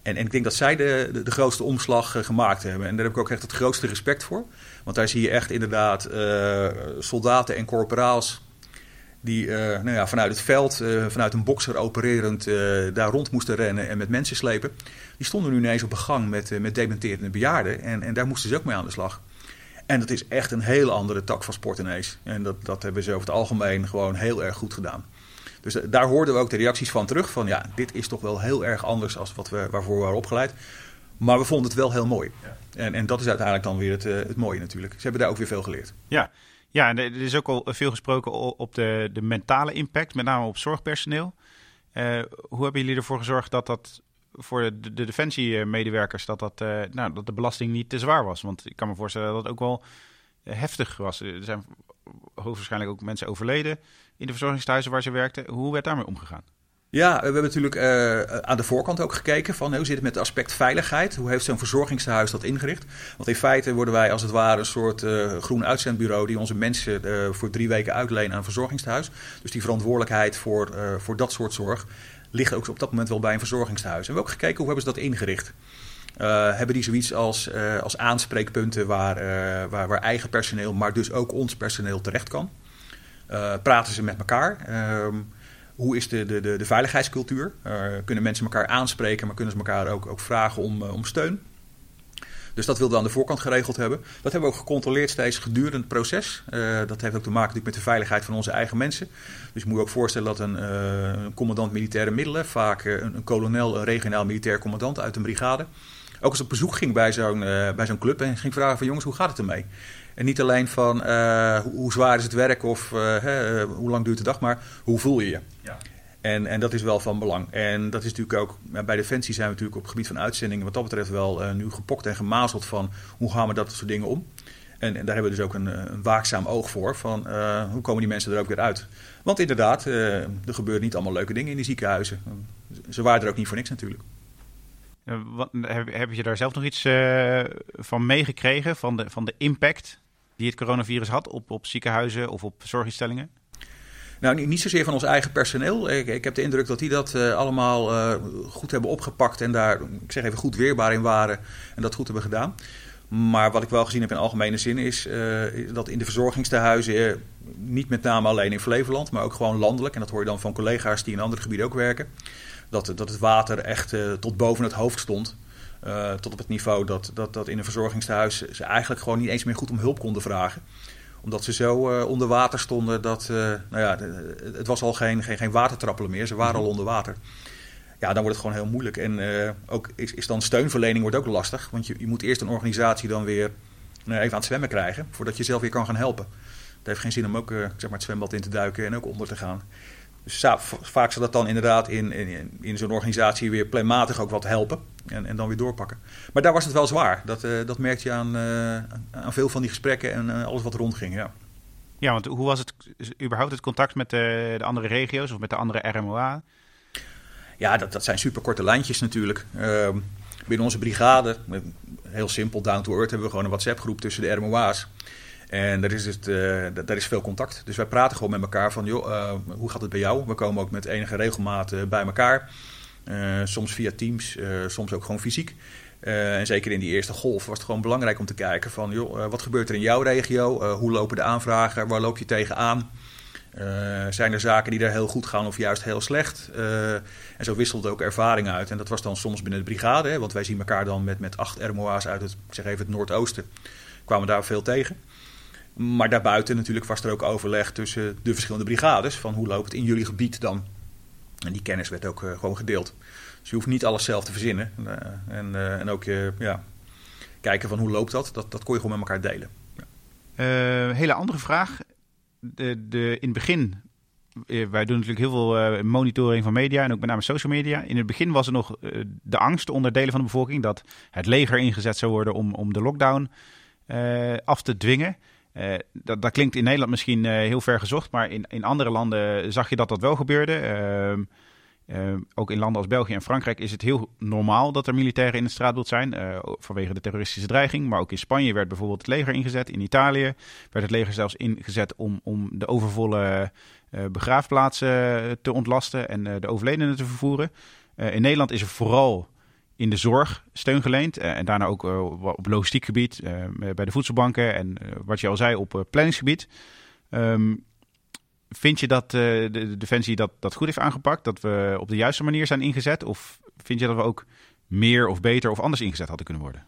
En, en ik denk dat zij de, de, de grootste omslag uh, gemaakt hebben. En daar heb ik ook echt het grootste respect voor. Want daar zie je echt inderdaad soldaten en corporaals die nou ja, vanuit het veld, vanuit een bokser opererend, daar rond moesten rennen en met mensen slepen. Die stonden nu ineens op een gang met, met dementerende bejaarden. En, en daar moesten ze ook mee aan de slag. En dat is echt een hele andere tak van sport ineens. En dat, dat hebben ze over het algemeen gewoon heel erg goed gedaan. Dus daar hoorden we ook de reacties van terug. Van ja, dit is toch wel heel erg anders dan wat we, waarvoor we waren opgeleid. Maar we vonden het wel heel mooi. Ja. En, en dat is uiteindelijk dan weer het, uh, het mooie natuurlijk. Ze hebben daar ook weer veel geleerd. Ja, Ja, en er is ook al veel gesproken op de, de mentale impact, met name op zorgpersoneel. hoe hebben jullie ervoor gezorgd dat dat voor de, de defensiemedewerkers dat, dat, nou, dat de belasting niet te zwaar was? Want ik kan me voorstellen dat het ook wel heftig was. Er zijn hoogstwaarschijnlijk ook mensen overleden in de verzorgingstehuizen waar ze werkten. Hoe werd daarmee omgegaan? Ja, we hebben natuurlijk uh, aan de voorkant ook gekeken van hoe zit het met het aspect veiligheid? Hoe heeft zo'n verzorgingstehuis dat ingericht? Want in feite worden wij als het ware een soort uh, groen uitzendbureau die onze mensen uh, voor drie weken uitlenen aan een verzorgingstehuis. Dus die verantwoordelijkheid voor, voor dat soort zorg ligt ook op dat moment wel bij een verzorgingstehuis. En we hebben ook gekeken hoe hebben ze dat ingericht. hebben die zoiets als, als aanspreekpunten waar, waar, waar eigen personeel, maar dus ook ons personeel terecht kan? Praten ze met elkaar? Ehm, hoe is de, de, de, de veiligheidscultuur? Uh, kunnen mensen elkaar aanspreken, maar kunnen ze elkaar ook, ook vragen om, uh, om steun? Dus dat wilden we aan de voorkant geregeld hebben. Dat hebben we ook gecontroleerd steeds gedurende het proces. Dat heeft ook te maken met de veiligheid van onze eigen mensen. Dus je moet je ook voorstellen dat een, een commandant militaire middelen, vaak een, een, kolonel, een regionaal militair commandant uit een brigade, ook eens op bezoek ging bij zo'n bij zo'n club en ging vragen van jongens, hoe gaat het ermee? En niet alleen van uh, hoe zwaar is het werk of uh, hè, hoe lang duurt de dag, maar hoe voel je je? Ja. En, en dat is wel van belang. En dat is natuurlijk ook, bij Defensie zijn we natuurlijk op het gebied van uitzendingen wat dat betreft wel uh, nu gepokt en gemazeld van hoe gaan we dat soort dingen om. En, en daar hebben we dus ook een, een waakzaam oog voor van hoe komen die mensen er ook weer uit. Want inderdaad, er gebeuren niet allemaal leuke dingen in die ziekenhuizen. Ze waren er ook niet voor niks natuurlijk. Wat, heb, heb, je daar zelf nog iets van meegekregen, van de, van de impact die het coronavirus had op, op ziekenhuizen of op zorginstellingen? Nou, niet zozeer van ons eigen personeel. Ik, ik heb de indruk dat die dat uh, allemaal uh, goed hebben opgepakt en daar, ik zeg even, goed weerbaar in waren en dat goed hebben gedaan. Maar wat ik wel gezien heb in algemene zin is uh, dat in de verzorgingstehuizen, niet met name alleen in Flevoland, maar ook gewoon landelijk, en dat hoor je dan van collega's die in andere gebieden ook werken, dat, dat het water echt tot boven het hoofd stond. Uh, tot op het niveau dat, dat, dat in een verzorgingstehuis ze eigenlijk gewoon niet eens meer goed om hulp konden vragen. Omdat ze zo uh, onder water stonden dat, uh, nou ja, het was al geen, geen, geen watertrappelen meer. Ze waren al onder water. Ja, dan wordt het gewoon heel moeilijk. En ook is, is dan steunverlening wordt ook lastig. Want je, je moet eerst een organisatie dan weer even aan het zwemmen krijgen. Voordat je zelf weer kan gaan helpen. Het heeft geen zin om ook zeg maar het zwembad in te duiken en ook onder te gaan. Dus vaak zal dat dan inderdaad in, in, in zo'n organisatie weer planmatig ook wat helpen. En, en dan weer doorpakken. Maar daar was het wel zwaar. Dat, uh, dat merkte je aan, uh, aan veel van die gesprekken en uh, alles wat rondging. Ja. ja, want hoe was het überhaupt het contact met de, de andere regio's of met de andere RMOA? Ja, dat, dat zijn superkorte lijntjes natuurlijk. Ehm, binnen onze brigade, heel simpel, down to earth, hebben we gewoon een WhatsApp-groep tussen de RMOA's. En daar is, uh, daar is veel contact. Dus wij praten gewoon met elkaar van, joh, uh, hoe gaat het bij jou? We komen ook met enige regelmaat uh, bij elkaar. soms via Teams, soms ook gewoon fysiek. en zeker in die eerste golf was het gewoon belangrijk om te kijken van, joh, wat gebeurt er in jouw regio? hoe lopen de aanvragen? Waar loop je tegenaan? zijn er zaken die daar heel goed gaan of juist heel slecht? en zo wisselt ook ervaring uit. En dat was dan soms binnen de brigade, want wij zien elkaar dan met, met acht RMOA's uit het, zeg even het Noordoosten. Kwamen daar veel tegen. Maar daarbuiten natuurlijk was er ook overleg tussen de verschillende brigades. Van hoe loopt het in jullie gebied dan? En die kennis werd ook uh, gewoon gedeeld. Dus je hoeft niet alles zelf te verzinnen. En, uh, en ook ja, kijken van hoe loopt dat. dat. Dat kon je gewoon met elkaar delen. Ja. hele andere vraag. De, de, in het begin, wij doen natuurlijk heel veel monitoring van media en ook met name social media. In het begin was er nog de angst onder delen van de bevolking dat het leger ingezet zou worden om, om de lockdown af te dwingen. Uh, dat, klinkt in Nederland misschien uh, heel ver gezocht, maar in, in andere landen zag je dat dat wel gebeurde. Uh, ook in landen als België en Frankrijk is het heel normaal dat er militairen in het straatbeeld zijn, eh, vanwege de terroristische dreiging. Maar ook in Spanje werd bijvoorbeeld het leger ingezet. In Italië werd het leger zelfs ingezet om, om de overvolle begraafplaatsen te ontlasten en de overledenen te vervoeren. in Nederland is er vooral in de zorg steun geleend. Uh, en daarna ook uh, op logistiek gebied, uh, bij de voedselbanken en wat je al zei op planningsgebied. Um, vind je dat de, de, Defensie dat, dat goed heeft aangepakt? Dat we op de juiste manier zijn ingezet? Of vind je dat we ook meer of beter of anders ingezet hadden kunnen worden?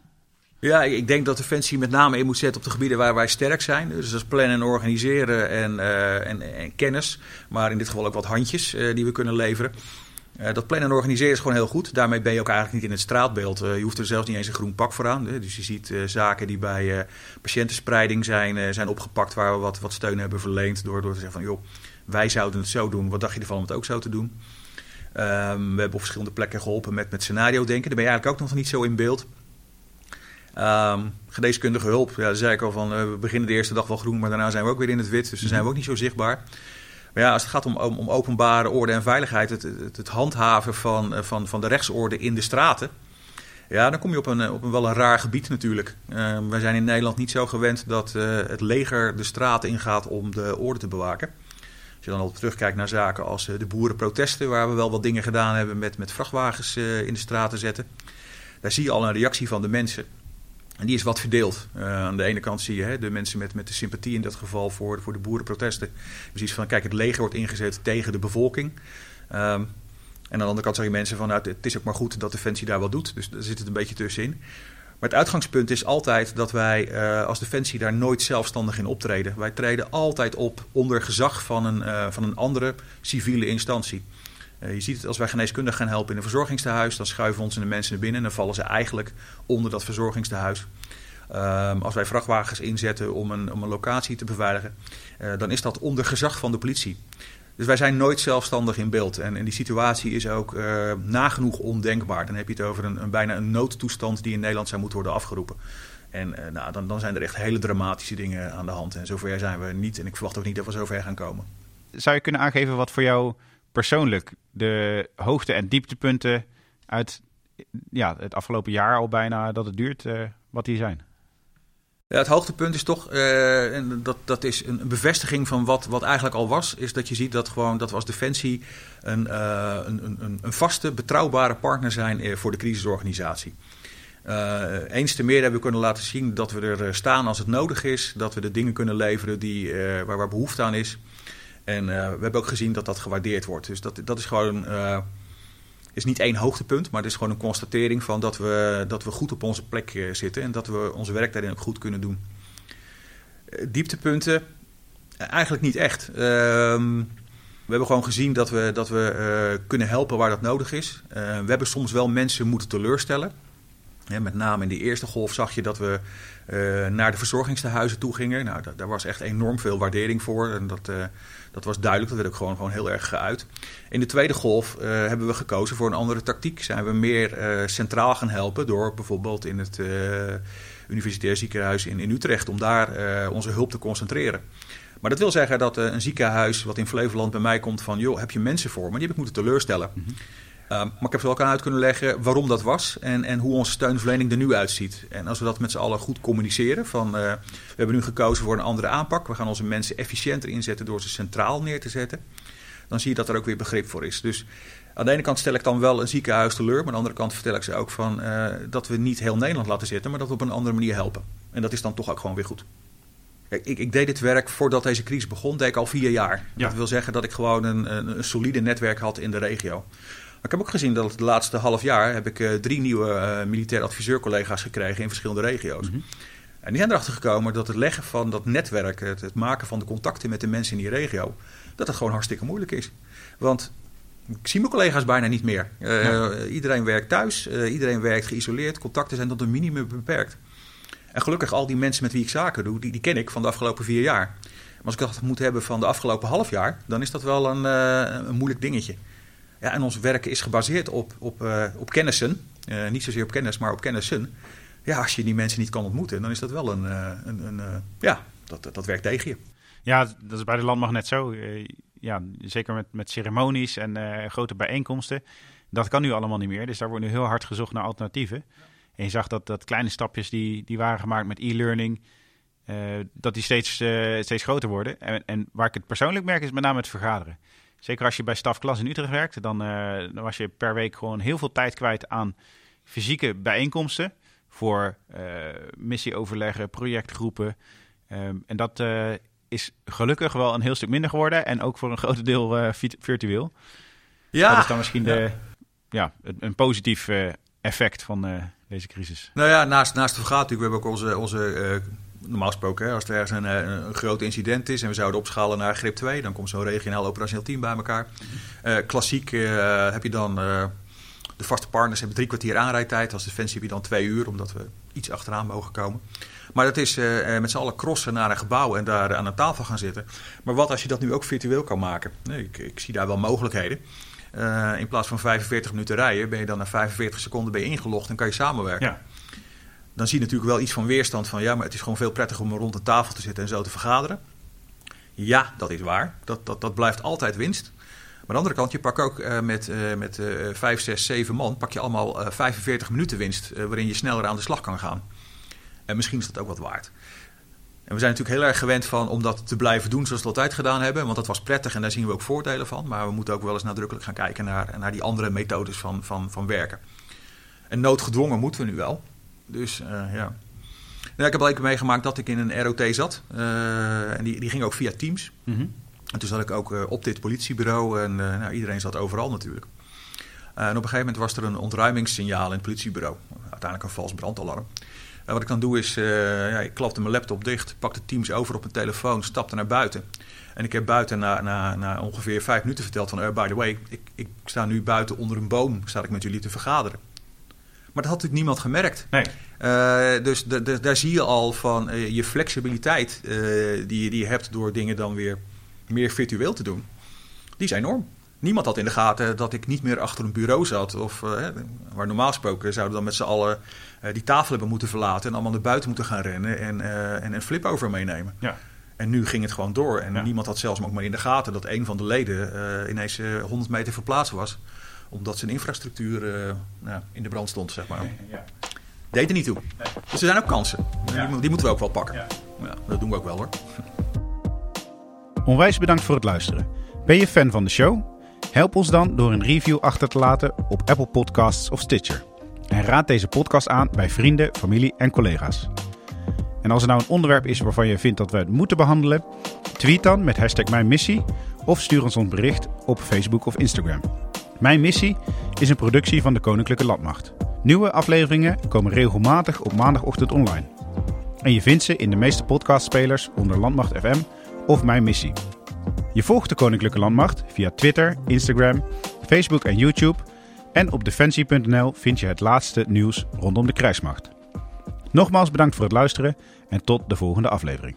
Ja, ik denk dat Defensie met name in moet zetten op de gebieden waar wij sterk zijn. Dus dat is plannen en organiseren en, en, en kennis. Maar in dit geval ook wat handjes die we kunnen leveren. Uh, dat plannen en organiseren is gewoon heel goed. Daarmee ben je ook eigenlijk niet in het straatbeeld. Uh, je hoeft er zelfs niet eens een groen pak voor aan. Dus je ziet uh, zaken die bij patiëntenspreiding zijn, zijn opgepakt... waar we wat, wat steun hebben verleend door, door te zeggen van... joh, wij zouden het zo doen. Wat dacht je ervan om het ook zo te doen? Um, we hebben op verschillende plekken geholpen met, met scenario denken. Daar ben je eigenlijk ook nog niet zo in beeld. Um, geneeskundige hulp, ja, dat zei ik al van, we beginnen de eerste dag wel groen, maar daarna zijn we ook weer in het wit. Dus dan zijn we ook niet zo zichtbaar. Maar ja, als het gaat om, om, openbare orde en veiligheid, het, het, handhaven van, eh, van, van de rechtsorde in de straten. Ja, dan kom je op een, op een wel een raar gebied natuurlijk. Uh, wij zijn in Nederland niet zo gewend dat uh, het leger de straten ingaat om de orde te bewaken. Als je dan al terugkijkt naar zaken als de boerenprotesten, waar we wel wat dingen gedaan hebben met, met vrachtwagens in de straten zetten. Daar zie je al een reactie van de mensen. En die is wat verdeeld. Uh, aan de ene kant zie je hè, de mensen met, met de sympathie in dat geval voor, voor de boerenprotesten. Precies van, kijk, het leger wordt ingezet tegen de bevolking. Um, en aan de andere kant zag je mensen van, nou, het is ook maar goed dat Defensie daar wat doet. Dus daar zit het een beetje tussenin. Maar het uitgangspunt is altijd dat wij uh, als Defensie daar nooit zelfstandig in optreden. Wij treden altijd op onder gezag van een, uh, van een andere civiele instantie. Uh, je ziet het als wij geneeskundigen gaan helpen in een verzorgingstehuis, dan schuiven ons en de mensen binnen en dan vallen ze eigenlijk onder dat verzorgingstehuis. Um, als wij vrachtwagens inzetten om een, om een locatie te beveiligen, uh, dan is dat onder gezag van de politie. Dus wij zijn nooit zelfstandig in beeld. En, en die situatie is ook uh, nagenoeg ondenkbaar. Dan heb je het over een, een, bijna een noodtoestand die in Nederland zou moeten worden afgeroepen. En nou, dan, dan zijn er echt hele dramatische dingen aan de hand. En zover zijn we niet. En ik verwacht ook niet dat we zover gaan komen. Zou je kunnen aangeven wat voor jou persoonlijk de hoogte- en dieptepunten uit ja, het afgelopen jaar al bijna dat het duurt, uh, wat die zijn? Ja, het hoogtepunt is toch, uh, en dat, dat is een bevestiging van wat, wat eigenlijk al was, is dat je ziet dat, gewoon, dat we als Defensie een, uh, een, een, een, vaste, betrouwbare partner zijn voor de crisisorganisatie. Eens te meer hebben we kunnen laten zien dat we er staan als het nodig is, dat we de dingen kunnen leveren die, waar, waar behoefte aan is. En uh, we hebben ook gezien dat dat gewaardeerd wordt. Dus dat, dat is gewoon. Uh, is niet één hoogtepunt, maar het is gewoon een constatering van dat we, dat we goed op onze plek uh, zitten en dat we onze werk daarin ook goed kunnen doen. dieptepunten, eigenlijk niet echt. Ehm, we hebben gewoon gezien dat we, dat we kunnen helpen waar dat nodig is. we hebben soms wel mensen moeten teleurstellen. Ja, met name in de eerste golf zag je dat we uh, naar de verzorgingstehuizen toe gingen. Nou, daar was echt enorm veel waardering voor. En dat, uh, dat was duidelijk, dat werd ook gewoon, gewoon heel erg geuit. In de tweede golf uh, hebben we gekozen voor een andere tactiek. Zijn we meer centraal gaan helpen door bijvoorbeeld in het Universitair Ziekenhuis in, in Utrecht... om daar onze hulp te concentreren. Maar dat wil zeggen dat een ziekenhuis wat in Flevoland bij mij komt van... joh, heb je mensen voor? Maar die heb ik moeten teleurstellen. -hmm. Uh, maar ik heb ze wel aan uit kunnen leggen waarom dat was en, en hoe onze steunverlening er nu uitziet. En als we dat met z'n allen goed communiceren, van uh, we hebben nu gekozen voor een andere aanpak. We gaan onze mensen efficiënter inzetten door ze centraal neer te zetten. Dan zie je dat er ook weer begrip voor is. Dus aan de ene kant stel ik dan wel een ziekenhuis teleur, maar aan de andere kant vertel ik ze ook van uh, dat we niet heel Nederland laten zitten, maar dat we op een andere manier helpen. En dat is dan toch ook gewoon weer goed. Kijk, ik, ik, deed dit werk voordat deze crisis begon, deed ik al vier jaar. Ja. Dat wil zeggen dat ik gewoon een, een, een solide netwerk had in de regio. Maar ik heb ook gezien dat het de laatste half jaar heb ik uh, drie nieuwe uh, militair adviseurcollega's gekregen in verschillende regio's. Mm -hmm. En die zijn erachter gekomen dat het leggen van dat netwerk, het, het, maken van de contacten met de mensen in die regio, dat het gewoon hartstikke moeilijk is. Want ik zie mijn collega's bijna niet meer. Uh, ja. Iedereen werkt thuis, iedereen werkt geïsoleerd, contacten zijn tot een minimum beperkt. En gelukkig al die mensen met wie ik zaken doe, die, die ken ik van de afgelopen vier jaar. Maar als ik dat moet hebben van de afgelopen half jaar, dan is dat wel een, een moeilijk dingetje. Ja, en ons werken is gebaseerd op, op, uh, op kennissen. Uh, niet zozeer op kennis, maar op kennissen. Ja, als je die mensen niet kan ontmoeten, dan is dat wel een. Uh, een, een ja, dat, dat werkt tegen je. Ja, dat is bij de landmacht net zo. ja, zeker met, met ceremonies en grote bijeenkomsten. Dat kan nu allemaal niet meer. Dus daar wordt nu heel hard gezocht naar alternatieven. En je zag dat, dat kleine stapjes die, die waren gemaakt met e-learning. dat die steeds, steeds groter worden. En, en waar ik het persoonlijk merk is met name het vergaderen. Zeker als je bij stafklas in Utrecht werkt, dan, uh, dan, was je per week gewoon heel veel tijd kwijt aan fysieke bijeenkomsten voor uh, missieoverleggen, projectgroepen. Um, en dat uh, is gelukkig wel een heel stuk minder geworden en ook voor een groot deel virtueel. Ja. Dat is dan misschien de, ja. ja een positief effect van deze crisis. Nou ja, naast, naast de vergadering, we hebben ook onze, onze normaal gesproken, als er ergens een, eh, een, groot incident is en we zouden opschalen naar grip 2, dan komt zo'n regionaal operationeel team bij elkaar. Uh, klassiek uh, heb je dan de vaste partners hebben drie kwartier aanrijdtijd. Als Defensie heb je dan twee uur, omdat we iets achteraan mogen komen. Maar dat is met z'n allen crossen naar een gebouw en daar aan een tafel gaan zitten. Maar wat als je dat nu ook virtueel kan maken? Nee, ik, ik zie daar wel mogelijkheden. in plaats van 45 minuten rijden, ben je dan na 45 seconden bij ingelogd en kan je samenwerken. Ja dan zie je natuurlijk wel iets van weerstand van ja, maar het is gewoon veel prettiger om rond de tafel te zitten en zo te vergaderen. Ja, dat is waar. Dat, dat, dat blijft altijd winst. Maar aan de andere kant, je pakt ook uh, met, uh, met uh, 5, 6, 7 man, pak je allemaal 45 eh, minuten winst, waarin je sneller aan de slag kan gaan. En misschien is dat ook wat waard. En we zijn natuurlijk heel erg gewend van om dat te blijven doen zoals we het altijd gedaan hebben. Want dat was prettig en daar zien we ook voordelen van. Maar we moeten ook wel eens nadrukkelijk gaan kijken naar, naar die andere methodes van, van, van werken. En noodgedwongen moeten we nu wel. Dus uh, ja. Nou, ik heb al meegemaakt dat ik in een ROT zat. Uh, en die, die ging ook via Teams. Mm -hmm. En toen zat ik ook uh, op dit politiebureau. En nou, iedereen zat overal natuurlijk. en op een gegeven moment was er een ontruimingssignaal in het politiebureau. Uiteindelijk een vals brandalarm. En wat ik dan doe is, ja, ik klapte mijn laptop dicht, pakte Teams over op mijn telefoon, stapte naar buiten. En ik heb buiten na, na, na ongeveer vijf minuten verteld van, by the way, ik, ik sta nu buiten onder een boom, sta ik met jullie te vergaderen. Maar dat had natuurlijk niemand gemerkt. Nee. Uh, dus daar zie je al van uh, je flexibiliteit uh, die, die je hebt door dingen dan weer meer virtueel te doen. Die is enorm. Niemand had in de gaten dat ik niet meer achter een bureau zat. Of waar normaal gesproken zouden we dan met z'n allen die tafel hebben moeten verlaten. En allemaal naar buiten moeten gaan rennen en, en een flip over meenemen. Ja. En nu ging het gewoon door. En niemand had zelfs ook maar in de gaten dat een van de leden ineens 100 meter verplaatst was omdat zijn infrastructuur uh, nou, in de brand stond, zeg maar. Ja. Deed er niet toe. Dus er zijn ook kansen. Die, die, moeten we ook wel pakken. Ja. dat doen we ook wel hoor. [LAUGHS] Onwijs bedankt voor het luisteren. Ben je fan van de show? Help ons dan door een review achter te laten op Apple Podcasts of Stitcher. En raad deze podcast aan bij vrienden, familie en collega's. En als er nou een onderwerp is waarvan je vindt dat we het moeten behandelen, tweet dan met hashtag mijn missie of stuur ons een bericht op Facebook of Instagram. Mijn missie is een productie van de Koninklijke Landmacht. Nieuwe afleveringen komen regelmatig op maandagochtend online. En je vindt ze in de meeste podcastspelers onder Landmacht FM of Mijn Missie. Je volgt de Koninklijke Landmacht via Twitter, Instagram, Facebook en YouTube. En op defensie.nl vind je het laatste nieuws rondom de krijgsmacht. Nogmaals bedankt voor het luisteren en tot de volgende aflevering.